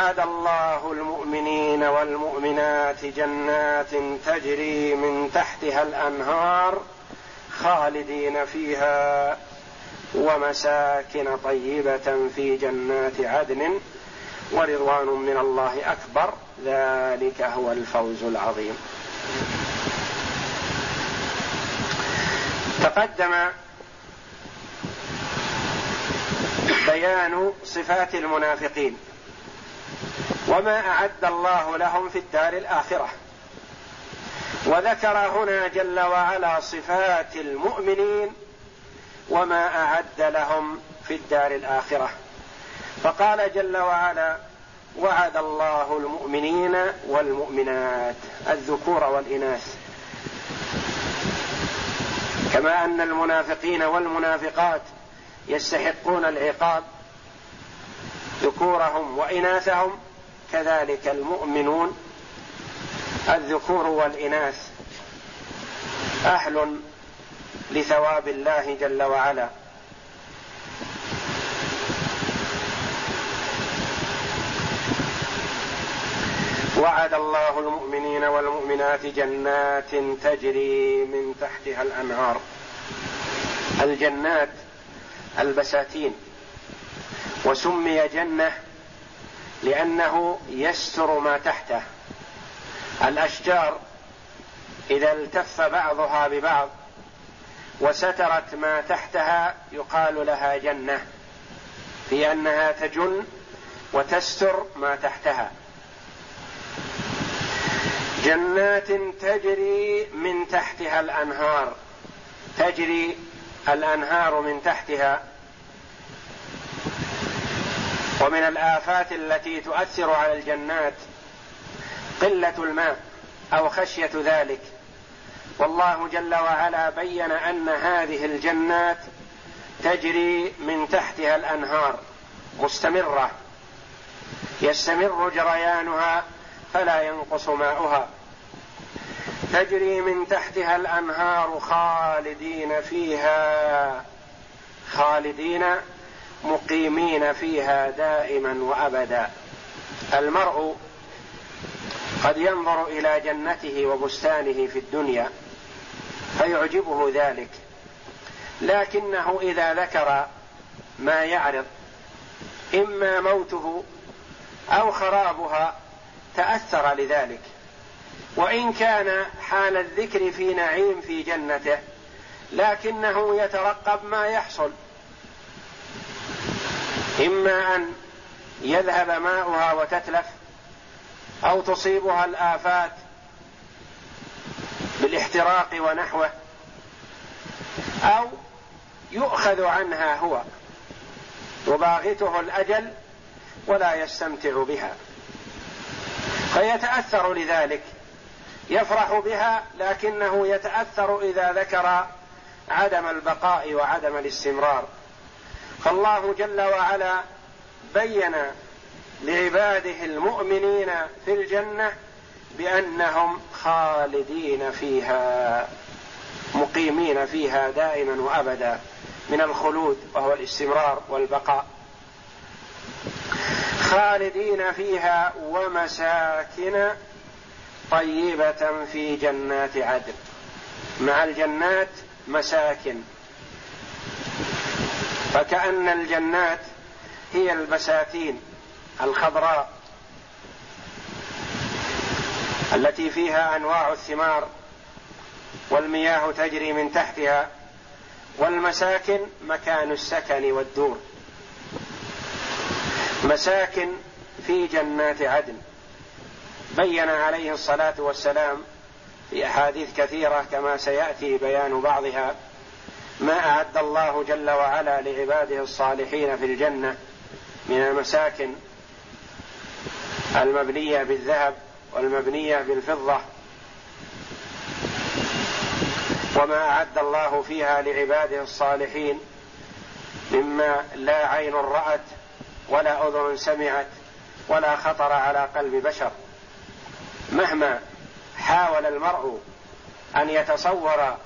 وعد الله المؤمنين والمؤمنات جنات تجري من تحتها الأنهار خالدين فيها ومساكن طيبة في جنات عدن ورضوان من الله أكبر. ذلك هو الفوز العظيم. تقدم بيان صفات المنافقين. وما أعد الله لهم في الدار الآخرة. وذكر هنا جل وعلا صفات المؤمنين وما أعد لهم في الدار الآخرة. فقال جل وعلا وعد الله المؤمنين والمؤمنات الذكور والإناث. كما أن المنافقين والمنافقات يستحقون العقاب ذكورهم وإناثهم كذلك المؤمنون الذكور والإناث أهل لثواب الله جل وعلا. وعد الله المؤمنين والمؤمنات جنات تجري من تحتها الأنهار. الجنات البساتين. وسمي جنة لأنه يستر ما تحته. الأشجار إذا التف بعضها ببعض وسترت ما تحتها يقال لها جنة في أنها تجن وتستر ما تحتها. جنات تجري من تحتها الأنهار تجري الأنهار من تحتها ومن الآفات التي تؤثر على الجنات قلة الماء أو خشية ذلك. والله جل وعلا بين أن هذه الجنات تجري من تحتها الأنهار مستمرة يستمر جريانها فلا ينقص ماؤها. تجري من تحتها الأنهار خالدين فيها خالدين مقيمين فيها دائما وأبدا. المرء قد ينظر إلى جنته وبستانه في الدنيا فيعجبه ذلك. لكنه إذا ذكر ما يعرض إما موته أو خرابها تأثر لذلك. وإن كان حال الذكر في نعيم في جنته لكنه يترقب ما يحصل. إما أن يذهب ماؤها وتتلف أو تصيبها الآفات بالاحتراق ونحوه أو يؤخذ عنها هو يباغته الأجل ولا يستمتع بها. فيتأثر لذلك يفرح بها لكنه يتأثر إذا ذكر عدم البقاء وعدم الاستمرار. فالله جل وعلا بين لعباده المؤمنين في الجنة بأنهم خالدين فيها مقيمين فيها دائما وابدا من الخلود وهو الاستمرار والبقاء. خالدين فيها ومساكن طيبة في جنات عدن. مع الجنات مساكن. فكأن الجنات هي البساتين الخضراء التي فيها أنواع الثمار والمياه تجري من تحتها والمساكن مكان السكن والدور. مساكن في جنات عدن. بين عليه الصلاة والسلام في أحاديث كثيرة كما سيأتي بيان بعضها. ما أعد الله جل وعلا لعباده الصالحين في الجنة من المساكن المبنية بالذهب والمبنية بالفضة. وما أعد الله فيها لعباده الصالحين مما لا عين رأت ولا أذن سمعت ولا خطر على قلب بشر. مهما حاول المرء أن يتصور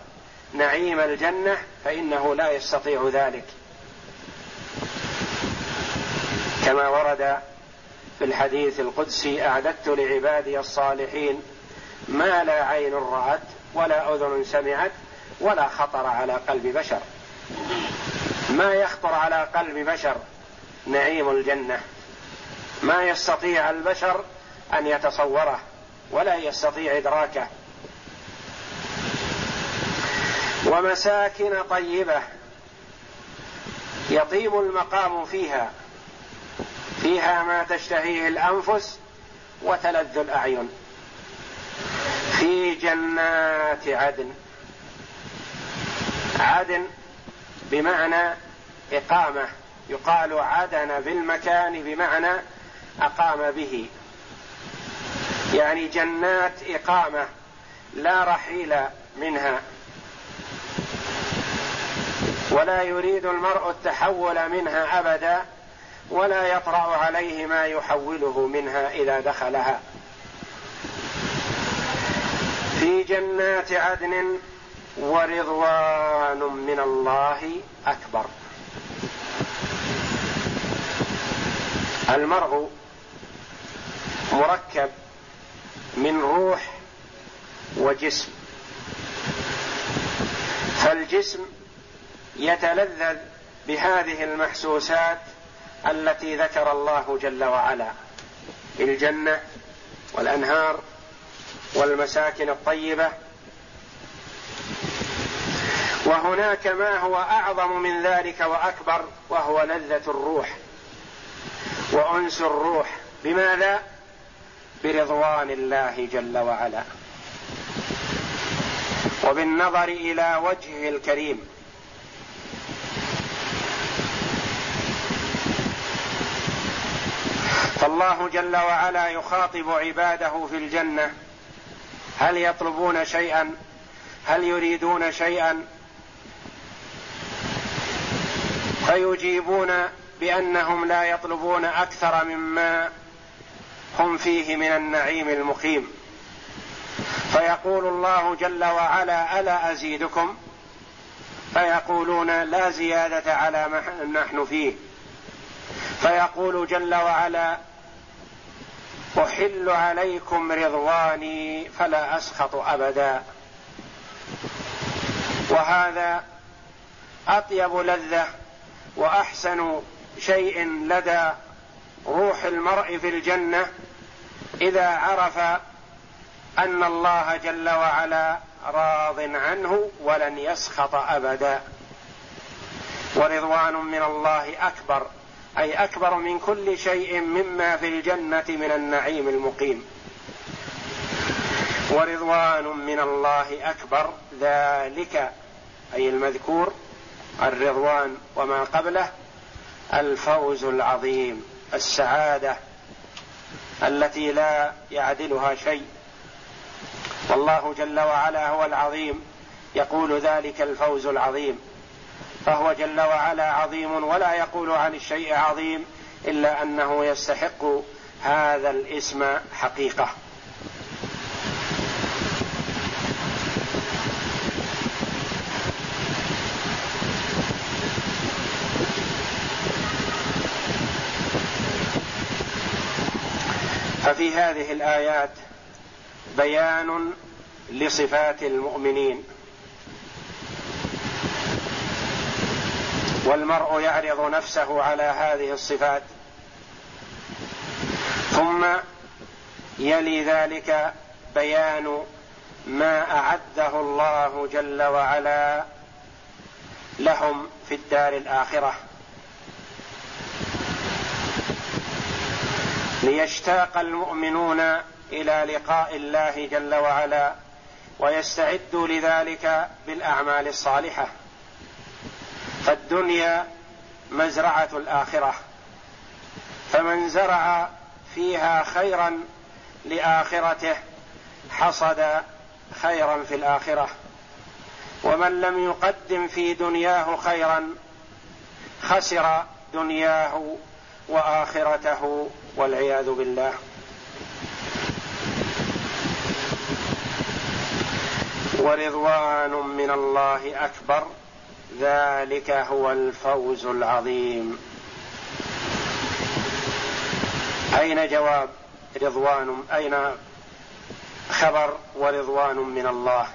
نعيم الجنة فإنه لا يستطيع ذلك. كما ورد في الحديث القدسي أعددت لعبادي الصالحين ما لا عين رأت ولا أذن سمعت ولا خطر على قلب بشر. ما يخطر على قلب بشر نعيم الجنة. ما يستطيع البشر أن يتصوره ولا يستطيع إدراكه. ومساكن طيبة يطيب المقام فيها فيها ما تشتهيه الأنفس وتلذ الأعين. في جنات عدن عدن بمعنى إقامة يقال عدن بالمكان بمعنى أقام به. يعني جنات إقامة لا رحيل منها. ولا يريد المرء التحول منها أبدا ولا يطرأ عليه ما يحوله منها إذا دخلها. في جنات عدن ورضوان من الله أكبر. المرء مركب من روح وجسم. فالجسم يتلذذ بهذه المحسوسات التي ذكر الله جل وعلا الجنة والأنهار والمساكن الطيبة. وهناك ما هو أعظم من ذلك وأكبر وهو لذة الروح وأنس الروح. بماذا؟ برضوان الله جل وعلا. وبالنظر إلى وجهه الكريم. فالله جل وعلا يخاطب عباده في الجنة. هل يطلبون شيئا؟ هل يريدون شيئا؟ فيجيبون بأنهم لا يطلبون أكثر مما هم فيه من النعيم المقيم. فيقول الله جل وعلا ألا أزيدكم؟ فيقولون لا زيادة على ما نحن فيه. فيقول جل وعلا أحل عليكم رضواني فلا أسخط أبدا. وهذا أطيب لذة وأحسن شيء لدى روح المرء في الجنة إذا عرف أن الله جل وعلا راض عنه ولن يسخط أبدا. ورضوان من الله أكبر. أي أكبر من كل شيء مما في الجنة من النعيم المقيم. ورضوان من الله أكبر ذلك أي المذكور الرضوان وما قبله الفوز العظيم السعادة التي لا يعدلها شيء. والله جل وعلا هو العظيم يقول ذلك الفوز العظيم. فهو جل وعلا عظيم ولا يقول عن الشيء عظيم إلا أنه يستحق هذا الاسم حقيقة. ففي هذه الآيات بيان لصفات المؤمنين. والمرء يعرض نفسه على هذه الصفات. ثم يلي ذلك بيان ما أعده الله جل وعلا لهم في الدار الآخرة. ليشتاق المؤمنون إلى لقاء الله جل وعلا ويستعدوا لذلك بالأعمال الصالحة. فالدنيا مزرعة الآخرة فمن زرع فيها خيرا لآخرته حصد خيرا في الآخرة. ومن لم يقدم في دنياه خيرا خسر دنياه وآخرته والعياذ بالله. ورضوان من الله أكبر. ذلك هو الفوز العظيم. أين جواب رضوان أين خبر ورضوان من الله؟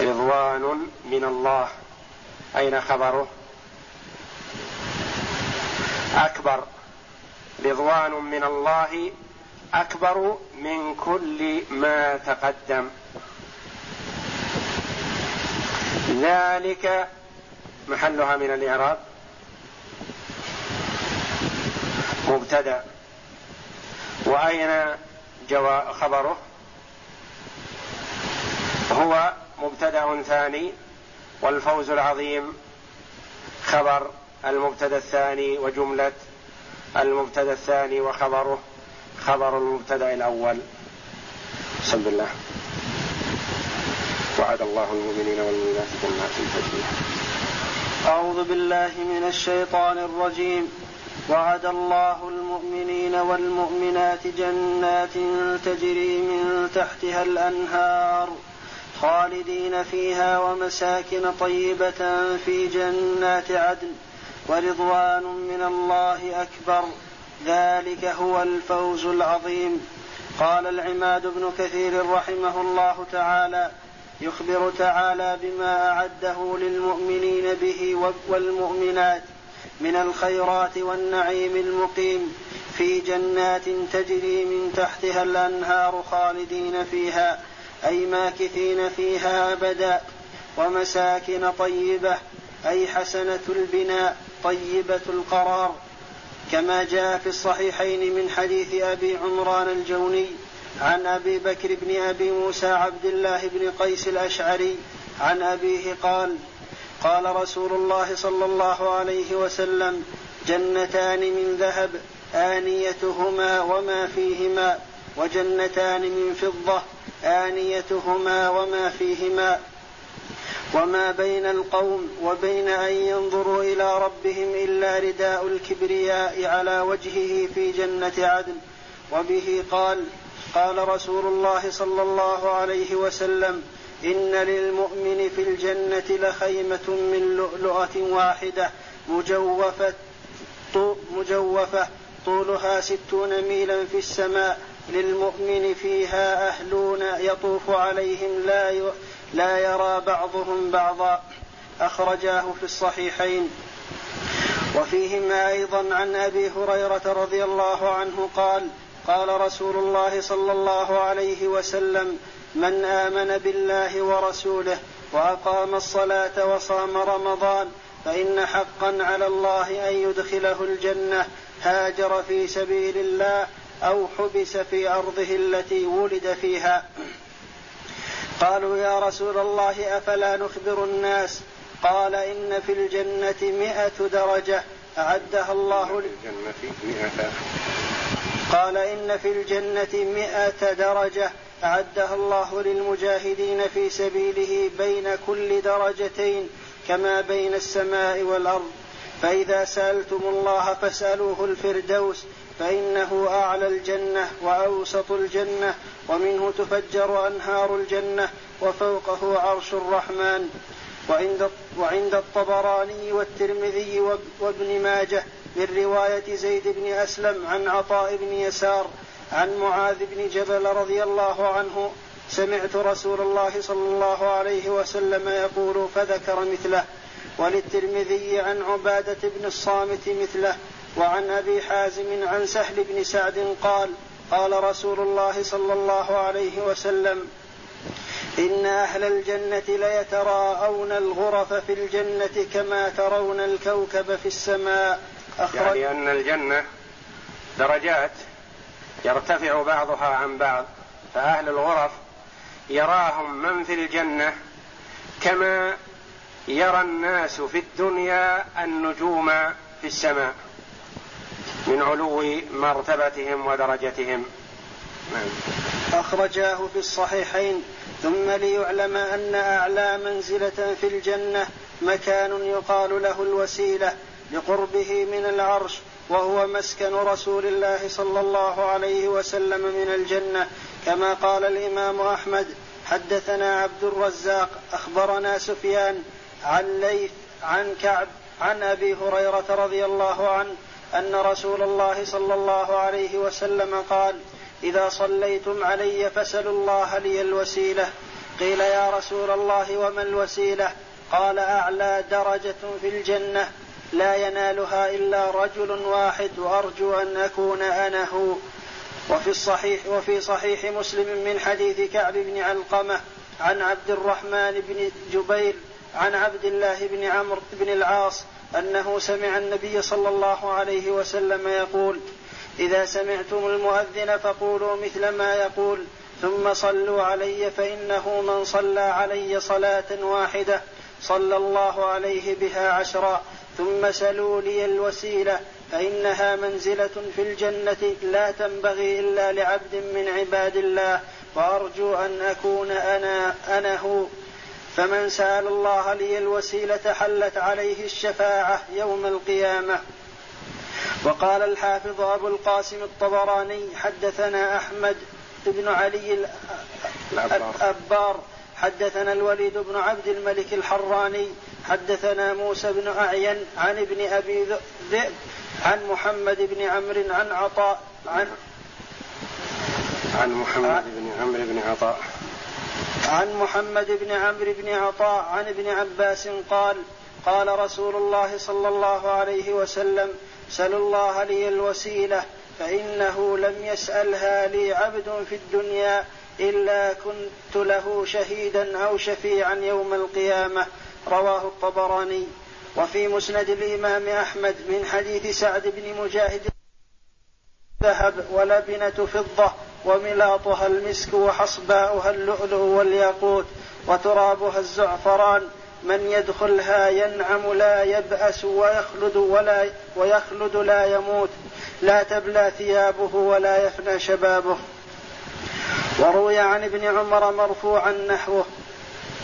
رضوان من الله. أين خبره؟ أكبر. رضوان من الله أكبر من كل ما تقدم. ذلك محلها من الإعراب. مبتدأ. وأين جوا خبره؟ هو مبتدأ ثاني والفوز العظيم خبر المبتدأ الثاني وجملة المبتدأ الثاني وخبره خبر المبتدأ الأول. بسم الله. وعد الله المؤمنين والمؤمنات جنات تجري أعوذ بالله من الشيطان الرجيم. وعد الله المؤمنين والمؤمنات جنات تجري من تحتها الأنهار خالدين فيها ومساكن طيبة في جنات عدن ورضوان من الله أكبر. ذلك هو الفوز العظيم. قال العماد بن كثير رحمه الله تعالى يخبر تعالى بما أعده للمؤمنين به والمؤمنات من الخيرات والنعيم المقيم في جنات تجري من تحتها الأنهار خالدين فيها أي ماكثين فيها أبدا ومساكن طيبة أي حسنة البناء طيبة القرار كما جاء في الصحيحين من حديث أبي عمران الجوني عن أبي بكر بن أبي موسى عبد الله بن قيس الأشعري عن أبيه قال قال رسول الله صلى الله عليه وسلم جنتان من ذهب آنيتهما وما فيهما وجنتان من فضة آنيتهما وما فيهما. وما بين القوم وبين أن ينظروا إلى ربهم إلا رداء الكبرياء على وجهه في جنة عدن. وبه قال قال رسول الله صلى الله عليه وسلم إن للمؤمن في الجنة لخيمة من لؤلؤة واحدة مجوفة مجوفة طولها ستون ميلا في السماء. للمؤمن فيها أهلون يطوف عليهم لا لا يرى بعضهم بعضا. أخرجاه في الصحيحين. وفيهما أيضا عن أبي هريرة رضي الله عنه قال قال رسول الله صلى الله عليه وسلم من آمن بالله ورسوله وأقام الصلاة وصام رمضان فإن حقا على الله أن يدخله الجنة هاجر في سبيل الله أو حبس في أرضه التي ولد فيها. قالوا يا رسول الله أفلا نخبر الناس؟ قال إن في الجنة مائه درجة أعدها الله للجنه مئة قال إن في الجنة مئة درجة أعدها الله للمجاهدين في سبيله بين كل درجتين كما بين السماء والأرض. فإذا سألتم الله فاسألوه الفردوس فإنه أعلى الجنة وأوسط الجنة ومنه تفجر أنهار الجنة وفوقه عرش الرحمن. وعند وعند الطبراني والترمذي وابن ماجه من رواية زيد بن أسلم عن عطاء بن يسار عن معاذ بن جبل رضي الله عنه سمعت رسول الله صلى الله عليه وسلم يقول فذكر مثله. وللترمذي عن عبادة بن الصامت مثله وعن أبي حازم عن سهل بن سعد قال قال رسول الله صلى الله عليه وسلم إن أهل الجنة ليتراءون الغرف في الجنة كما ترون الكوكب في السماء أخرج يعني أن الجنة درجات يرتفع بعضها عن بعض فأهل الغرف يراهم من في الجنة كما يرى الناس في الدنيا النجوم في السماء من علو مرتبتهم ودرجتهم. نعم. أخرجاه في الصحيحين ثم ليعلم أن أعلى منزلة في الجنة مكان يقال له الوسيلة. لقربه من العرش وهو مسكن رسول الله صلى الله عليه وسلم من الجنة. كما قال الإمام أحمد حدثنا عبد الرزاق أخبرنا سفيان عن ليث عن كعب عن أبي هريرة رضي الله عنه أن رسول الله صلى الله عليه وسلم قال إذا صليتم علي فسلوا الله لي الوسيلة. قيل يا رسول الله وما الوسيلة؟ قال أعلى درجة في الجنة. لا ينالها إلا رجل واحد وأرجو أن أكون أنا هو. وفي الصحيح وفي صحيح مسلم من حديث كعب بن علقمة عن عبد الرحمن بن جبير عن عبد الله بن عمرو بن العاص أنه سمع النبي صلى الله عليه وسلم يقول إذا سمعتم المؤذن فقولوا مثل ما يقول ثم صلوا علي فإنه من صلى علي صلاة واحدة صلى الله عليه بها عشرا. ثم سلوا لي الوسيلة فإنها منزلة في الجنة لا تنبغي إلا لعبد من عباد الله وأرجو أن أكون أنا أنا هو. فمن سأل الله لي الوسيلة حلت عليه الشفاعة يوم القيامة. وقال الحافظ أبو القاسم الطبراني حدثنا أحمد بن علي الأبار حدثنا الوليد بن عبد الملك الحراني حدثنا موسى بن أعين عن ابن أبي ذئب عن محمد بن عمرو عن عطاء عن عن محمد بن عمرو بن عطاء. عن محمد بن عمرو بن عطاء عن ابن عباس قال قال رسول الله صلى الله عليه وسلم سلوا الله لي الوسيلة فإنه لم يسألها لي عبد في الدنيا إلا كنت له شهيدا أو شفيعا يوم القيامة. رواه الطبراني. وفي مسند الإمام أحمد من حديث سعد بن مجاهد ذهب ولبنة فضة وملاطها المسك وحصباؤها اللؤلؤ والياقوت وترابها الزعفران. من يدخلها ينعم لا يبأس ويخلد ولا ويخلد لا يموت. لا تبلى ثيابه ولا يفنى شبابه. وروي عن ابن عمر مرفوعا نحوه.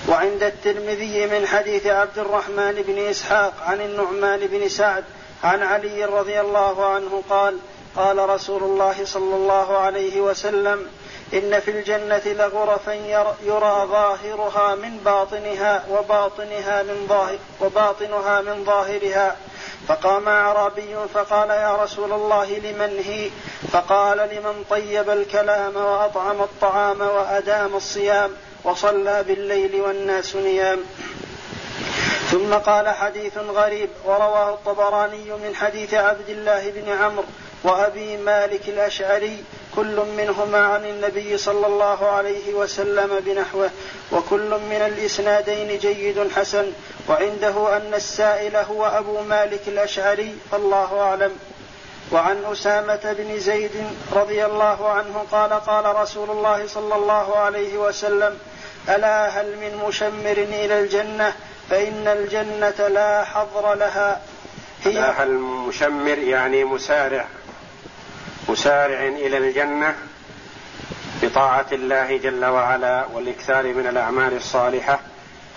وعند الترمذي من حديث عبد الرحمن بن إسحاق عن النعمان بن سعد عن علي رضي الله عنه قال قال رسول الله صلى الله عليه وسلم إن في الجنة لغرفا يرى ظاهرها من باطنها وباطنها من ظاهر وباطنها من ظاهرها. فقام أعرابي فقال يا رسول الله لمن هي؟ فقال لمن طيب الكلام وأطعم الطعام وأدام الصيام. وصلى بالليل والناس نيام. ثم قال حديث غريب ورواه الطبراني من حديث عبد الله بن عمرو وأبي مالك الأشعري كل منهما عن النبي صلى الله عليه وسلم بنحوه وكل من الإسنادين جيد حسن وعنده أن السائل هو أبو مالك الأشعري فالله أعلم. وعن أسامة بن زيد رضي الله عنه قال قال رسول الله صلى الله عليه وسلم ألا هل من مشمر إلى الجنة؟ فإن الجنة لا حظر لها. هي هل مشمر يعني مسارع مسارع إلى الجنة بطاعة الله جل وعلا والإكثار من الأعمال الصالحة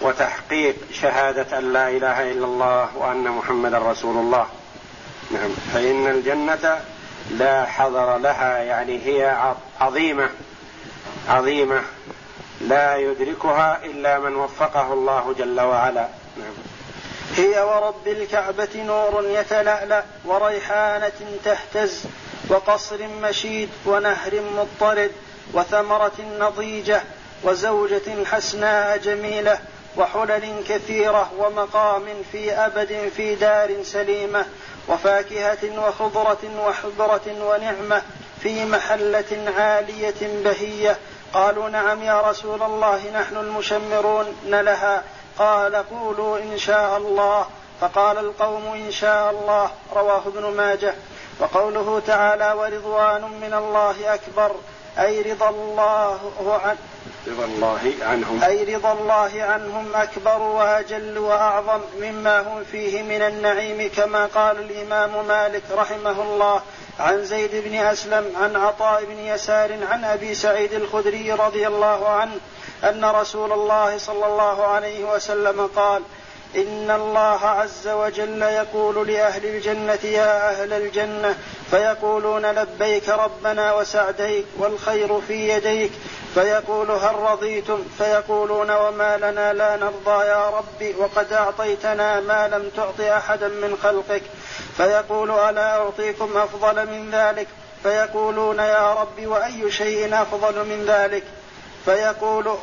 وتحقيق شهادة أن لا إله إلا الله وأن محمدا رسول الله. نعم. فإن الجنة لا حضر لها يعني هي عظيمة عظيمة. لا يدركها إلا من وفقه الله جل وعلا. نعم هي ورب الكعبة نور يتلألأ وريحانة تهتز وقصر مشيد ونهر مضطرد وثمرة نضيجة وزوجة حسناء جميلة وحلل كثيرة ومقام في أبد في دار سليمة وفاكهة وخضرة وحبرة ونعمة في محلة عالية بهية قالوا نعم يا رسول الله نحن المشمرون لها قال قولوا إن شاء الله. فقال القوم إن شاء الله رواه ابن ماجه. وقوله تعالى ورضوان من الله أكبر. أي رضا الله عن رضا الله عنهم. أي رضا الله عنهم أكبر وأجل وأعظم مما هم فيه من النعيم كما قال الإمام مالك رحمه الله. عن زيد بن أسلم عن عطاء بن يسار عن أبي سعيد الخدري رضي الله عنه أن رسول الله صلى الله عليه وسلم قال إن الله عز وجل يقول لأهل الجنة يا أهل الجنة فيقولون لبيك ربنا وسعديك والخير في يديك. فيقول هل رضيتم؟ فيقولون وما لنا لا نرضى يا رب وقد أعطيتنا ما لم تعط أحدا من خلقك. فيقول ألا أعطيكم أفضل من ذلك؟ فيقولون يا رب وأي شيء أفضل من ذلك؟ فيقول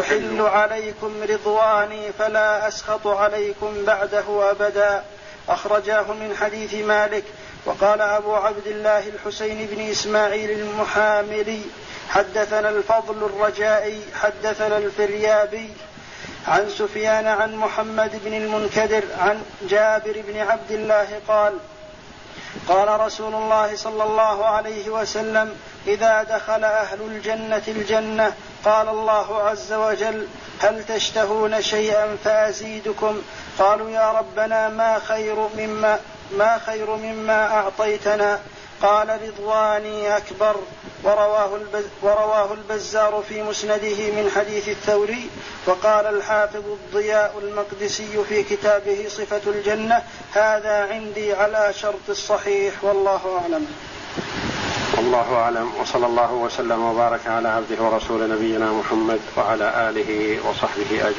أحل عليكم رضواني فلا أسخط عليكم بعده أبدا. أخرجاه من حديث مالك. وقال أبو عبد الله الحسين بن إسماعيل المحاملي حدثنا الفضل الرجائي حدثنا الفريابي عن سفيان عن محمد بن المنكدر عن جابر بن عبد الله قال قال رسول الله صلى الله عليه وسلم إذا دخل أهل الجنة الجنة قال الله عز وجل هل تشتهون شيئا فأزيدكم؟ قالوا يا ربنا ما خير مما ما خير مما أعطيتنا؟ قال رضواني أكبر. ورواه, البز ورواه البزار في مسنده من حديث الثوري وقال الحافظ الضياء المقدسي في كتابه صفة الجنة هذا عندي على شرط الصحيح والله أعلم. والله أعلم وصلى الله وسلم وبارك على عبده ورسول نبينا محمد وعلى آله وصحبه أجمعين.